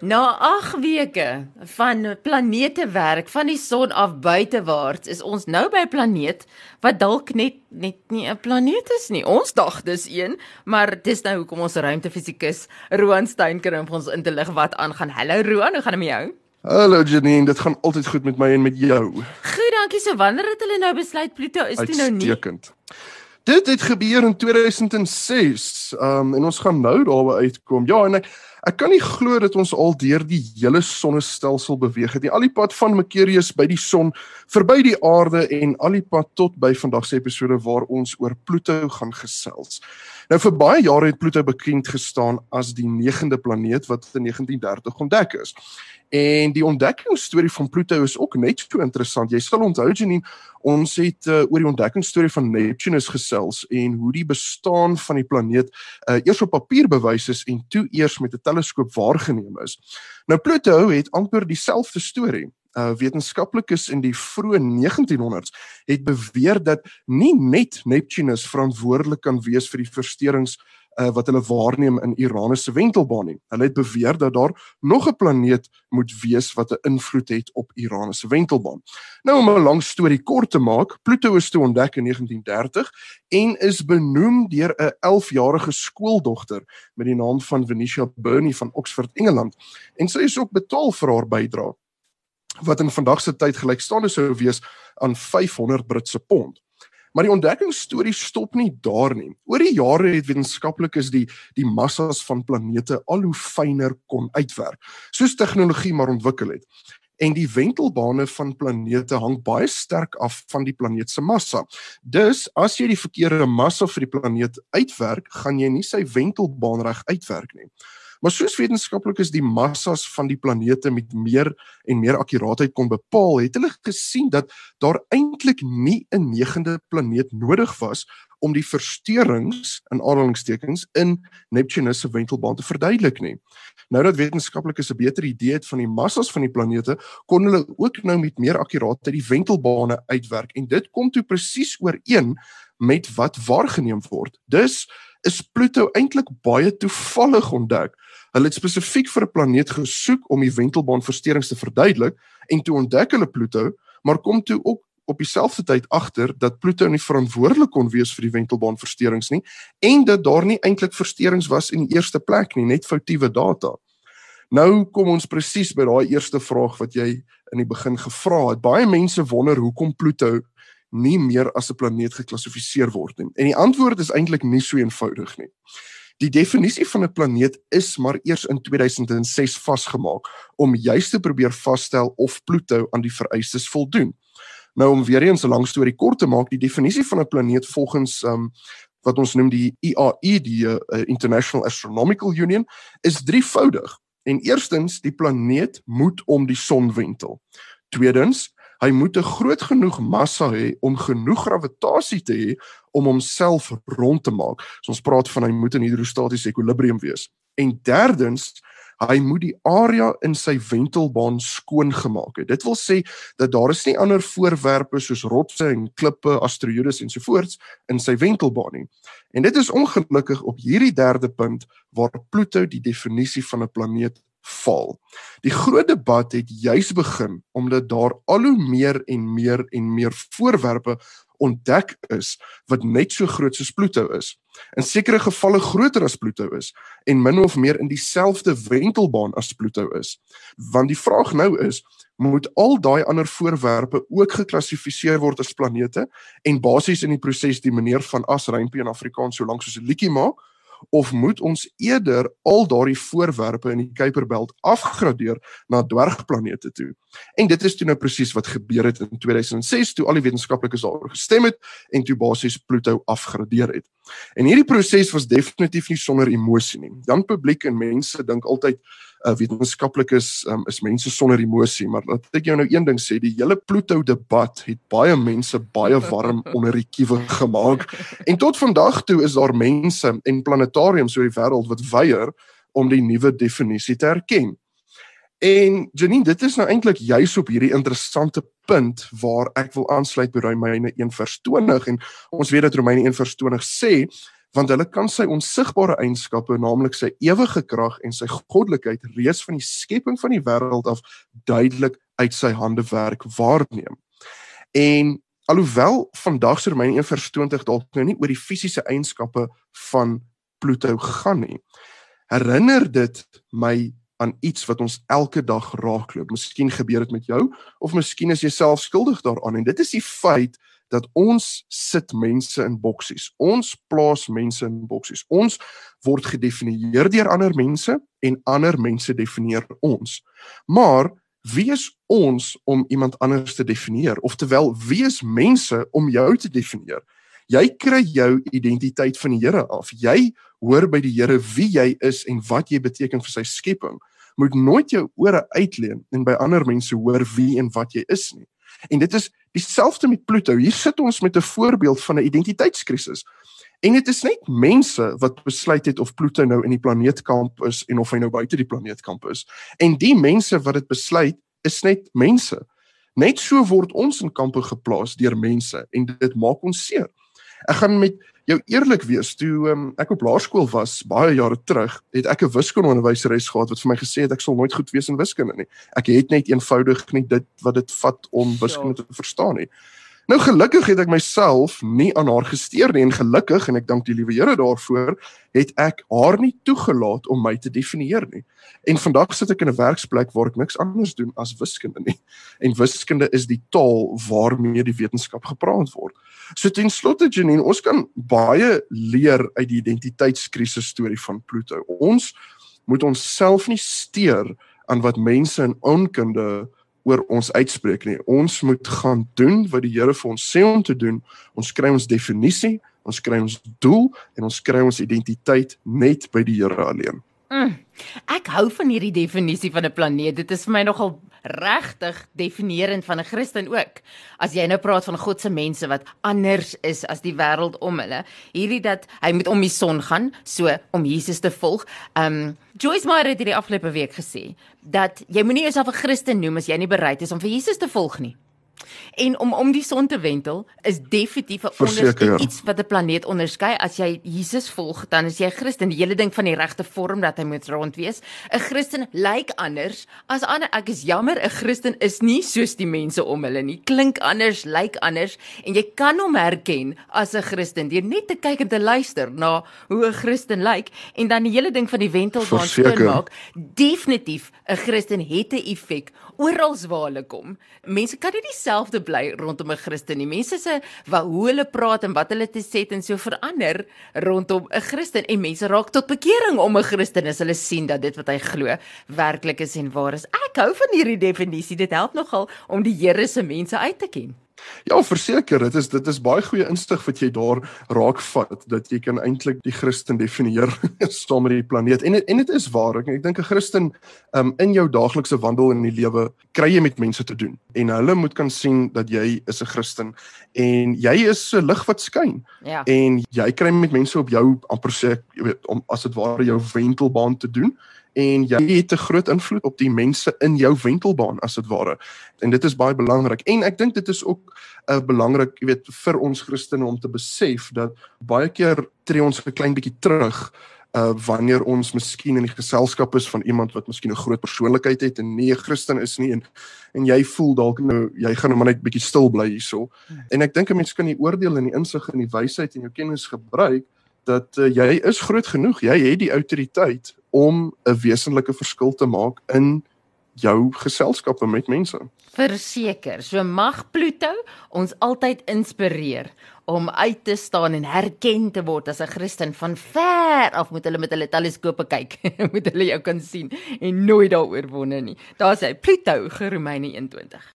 Na 8 weke van planetewerk van die son af buitewaarts is ons nou by 'n planeet wat dalk net net nie 'n planeet is nie. Ons dag dis een, maar dis nou hoekom ons ruimtefisikus Roan Steenkrimp ons in te lig wat aangaan. Hallo Roan, hoe gaan dit met jou? Hallo Janine, dit gaan altyd goed met my en met jou. Goed, dankie. So wanneer het hulle nou besluit Pluto is dit nou nie? Uitstekend. Dit het gebeur in 2006. Um en ons gaan nou daarby uitkom. Ja, en ek ek kan nie glo dat ons al deur die hele sonnestelsel beweeg het nie. Al die pad van Mercurius by die son, verby die aarde en al die pad tot by vandag se episode waar ons oor Pluto gaan gesels. Nou vir baie jare het Pluto bekend gestaan as die 9de planeet wat in 1930 ontdek is. En die ontdekkingsstorie van Pluto is ook net so interessant. Jy sal onthou Janine, ons het uh, oor die ontdekkingsstorie van Neptunus gesels en hoe die bestaan van die planeet uh, eers op papier bewys is en toe eers met 'n teleskoop waargeneem is. Nou Pluto het amper dieselfde storie. Uh, wetenskaplikes in die vroeë 1900s het beweer dat nie net Neptunus verantwoordelik kan wees vir die versteurings uh, wat hulle waarneem in Uranus se wentelbaan nie. Hulle het beweer dat daar nog 'n planeet moet wees wat 'n invloed het op Uranus se wentelbaan. Nou om 'n lang storie kort te maak, Pluto is toe ontdek in 1930 en is benoem deur 'n 11-jarige skooldogter met die naam van Venetia Burney van Oxford, Engeland. En sy is ook betaal vir haar bydrae wat in vandag se tyd gelykstaande sou wees aan 500 Britse pond. Maar die ontdekkingsstorie stop nie daar nie. Oor die jare het wetenskaplikes die die massas van planete al hoe fyner kon uitwerk, soos tegnologie maar ontwikkel het. En die wentelbane van planete hang baie sterk af van die planeet se massa. Dus as jy die verkeerde massa vir die planeet uitwerk, gaan jy nie sy wentelbaan reg uitwerk nie. Maar soos wetenskaplikes die massas van die planete met meer en meer akkuraatheid kon bepaal, het hulle gesien dat daar eintlik nie 'n negende planeet nodig was om die versteurings in aanhalingstekens in Neptunus se wentelbaan te verduidelik nie. Nou dat wetenskaplikes 'n beter idee het van die massas van die planete, kon hulle ook nou met meer akkuraatheid die wentelbane uitwerk en dit kom toe presies ooreen met wat waargeneem word. Dus is Pluto eintlik baie toevallig ontdek. Hulle het spesifiek vir 'n planeet gesoek om die wentelbaanversteurings te verduidelik en toe ontdek hulle Pluto, maar kom toe ook op dieselfde tyd agter dat Pluto nie verantwoordelik kon wees vir die wentelbaanversteurings nie en dat daar nie eintlik versteurings was in die eerste plek nie, net foutiewe data. Nou kom ons presies by daai eerste vraag wat jy in die begin gevra het. Baie mense wonder hoekom Pluto nie meer as 'n planeet geklassifiseer word nie. En die antwoord is eintlik nie so eenvoudig nie. Die definisie van 'n planeet is maar eers in 2006 vasgemaak om juis te probeer vasstel of Pluto aan die vereistes voldoen. Nou om weer eens 'n lang storie kort te maak, die definisie van 'n planeet volgens um wat ons noem die IAE, die uh, International Astronomical Union, is drievoudig. En eerstens, die planeet moet om die son wentel. Tweedens, hy moet 'n groot genoeg massa hê om genoeg gravitasie te hê om homself rond te maak. So ons praat van hy moet in hidrostatiese ekwilibrium wees. En derdens, hy moet die area in sy wentelbaan skoon gemaak het. Dit wil sê dat daar is nie ander voorwerpe soos rotse en klippe, asteroïdes ensovoorts in sy wentelbaan nie. En dit is ongelukkig op hierdie derde punt waar Pluto die definisie van 'n planeet val. Die groot debat het juis begin omdat daar al hoe meer en meer en meer voorwerpe ontdek is wat net so groot soos Pluto is. In sekere gevalle groter as Pluto is en min of meer in dieselfde wentelbaan as Pluto is. Want die vraag nou is, moet al daai ander voorwerpe ook geklassifiseer word as planete en basies in die proses die meneer van as rympie in Afrikaans so lank soos 'n liedjie maak? Of moet ons eerder al daardie voorwerpe in die Kuiperbelt afgradeer na dwergplanete toe? En dit is toe nou presies wat gebeur het in 2006 toe al die wetenskaplikes daaroor gestem het en toe basies Pluto afgradeer het. En hierdie proses was definitief nie sonder emosie nie. Dan publiek en mense dink altyd uh, wetenskaplik is um, is mense sonder emosie, maar laat ek jou nou een ding sê, die hele Pluto debat het baie mense baie warm onder die kiewe gemaak. En tot vandag toe is daar mense en planetariums oor die wêreld wat weier om die nuwe definisie te erken. En Janine, dit is nou eintlik juis op hierdie interessante punt waar ek wil aansluit by Romeine 1:20 en ons weet dat Romeine 1:20 sê want hulle kan sy onsigbare eienskappe, naamlik sy ewige krag en sy goddelikheid reeds van die skepping van die wêreld af duidelik uit sy hande werk waarneem. En alhoewel vandag se Romeine 1:20 dalk nou nie oor die fisiese eienskappe van Pluto gaan nie, herinner dit my aan iets wat ons elke dag raakloop. Miskien gebeur dit met jou of miskien is jy self skuldig daaraan en dit is die feit dat ons sit mense in boksies. Ons plaas mense in boksies. Ons word gedefinieer deur ander mense en ander mense definieer ons. Maar wie is ons om iemand anders te definieer? Oftewel, wie is mense om jou te definieer? Jy kry jou identiteit van die Here af. Jy hoor by die Here wie jy is en wat jy beteken vir sy skepping. Moet nooit jou ore uitleen en by ander mense hoor wie en wat jy is nie. En dit is dieselfde met Pluto. Hier sit ons met 'n voorbeeld van 'n identiteitskrisis. En dit is net mense wat besluit het of Pluto nou in die planeetkamp is en of hy nou buite die planeetkamp is. En die mense wat dit besluit, is net mense. Net so word ons in kampe geplaas deur mense en dit maak ons seer. Ek gaan met jou eerlik wees, toe um, ek op laerskool was baie jare terug, het ek 'n wiskundeonderwyseres gehad wat vir my gesê het ek sal nooit goed wees in wiskunde nie. Ek het net eenvoudig nie dit wat dit vat om wiskunde te verstaan nie. Nou gelukkig het ek myself nie aan haar gesteer nie en gelukkig en ek dank die liewe Here daarvoor het ek haar nie toegelaat om my te definieer nie. En vandag sit ek in 'n werksplek waar ek niks anders doen as wiskunde nie. En wiskunde is die taal waarmee die wetenskap gepraat word. So ten slotte Janine, ons kan baie leer uit die identiteitskrisis storie van Pluto. Ons moet onsself nie steur aan wat mense in onkunde oor ons uitspreek nie. Ons moet gaan doen wat die Here vir ons sê om te doen. Ons kry ons definisie, ons kry ons doel en ons kry ons identiteit net by die Here alleen. Mm. Ek hou van hierdie definisie van 'n planeet. Dit is vir my nogal regtig definierend van 'n Christen ook. As jy nou praat van God se mense wat anders is as die wêreld om hulle, hierdie dat hy moet om die son gaan, so om Jesus te volg. Um Joyce Meyer het hierdie afgelope week gesê dat jy moenie jouself 'n Christen noem as jy nie bereid is om vir Jesus te volg nie. En om om die son te wentel is definitief 'n onderskeid ja. iets wat 'n planeet onderskei. As jy Jesus volg, dan is jy Christen. Die hele ding van die regte vorm dat hy moet rond wees. 'n Christen lyk like anders as ander. Ek is jammer, 'n Christen is nie soos die mense om hulle nie. Klink anders, lyk like anders en jy kan hom herken as 'n Christen deur net te kyk en te luister na hoe 'n Christen lyk like, en dan die hele ding van die wentelbaan skoon maak. Definitief 'n Christen het 'n effek oral waar hulle kom. Mense kan nie dieselfde bly rondom 'n Christen nie. Mense se wat hoe hulle praat en wat hulle te sê en so verander rondom 'n Christen en mense raak tot bekering om 'n Christen as hulle sien dat dit wat hy glo werklik is en waar is. Ek hou van hierdie definisie. Dit help nogal om die Here se mense uit te ken. Ja, verseker, dit is dit is baie goeie instig wat jy daar raakvat dat jy kan eintlik die Christen definieer saam met die planeet. En en dit is waar. Ek, ek dink 'n Christen um, in jou daaglikse wandel in die lewe kry jy met mense te doen en hulle moet kan sien dat jy is 'n Christen en jy is 'n lig wat skyn. Ja. En jy kry met mense op jou amper sê jy weet om as dit ware jou wentelbaan te doen en jy het 'n groot invloed op die mense in jou wentelbaan as dit ware. En dit is baie belangrik. En ek dink dit is ook 'n uh, eh, belangrik, jy weet, vir ons Christene om te besef dat baie keer tree ons 'n klein bietjie terug uh wanneer ons miskien in die geselskap is van iemand wat miskien 'n groot persoonlikheid het en nie 'n Christen is nie en en jy voel dalk nou jy gaan nou maar net bietjie stil bly hierso. Hmm. En ek dink 'n mens kan die oordeel en die insig en die wysheid en jou kennis gebruik dat uh, jy is groot genoeg. Jy het die autoriteit om 'n wesenlike verskil te maak in jou geselskappe met mense. Verseker, so mag Pluto ons altyd inspireer om uit te staan en herken te word as 'n Christen van ver af moet hulle met hulle teleskope kyk, moet hulle jou kan sien en nooit daaroor wonder nie. Daar's hy Pluto, Romeine 21.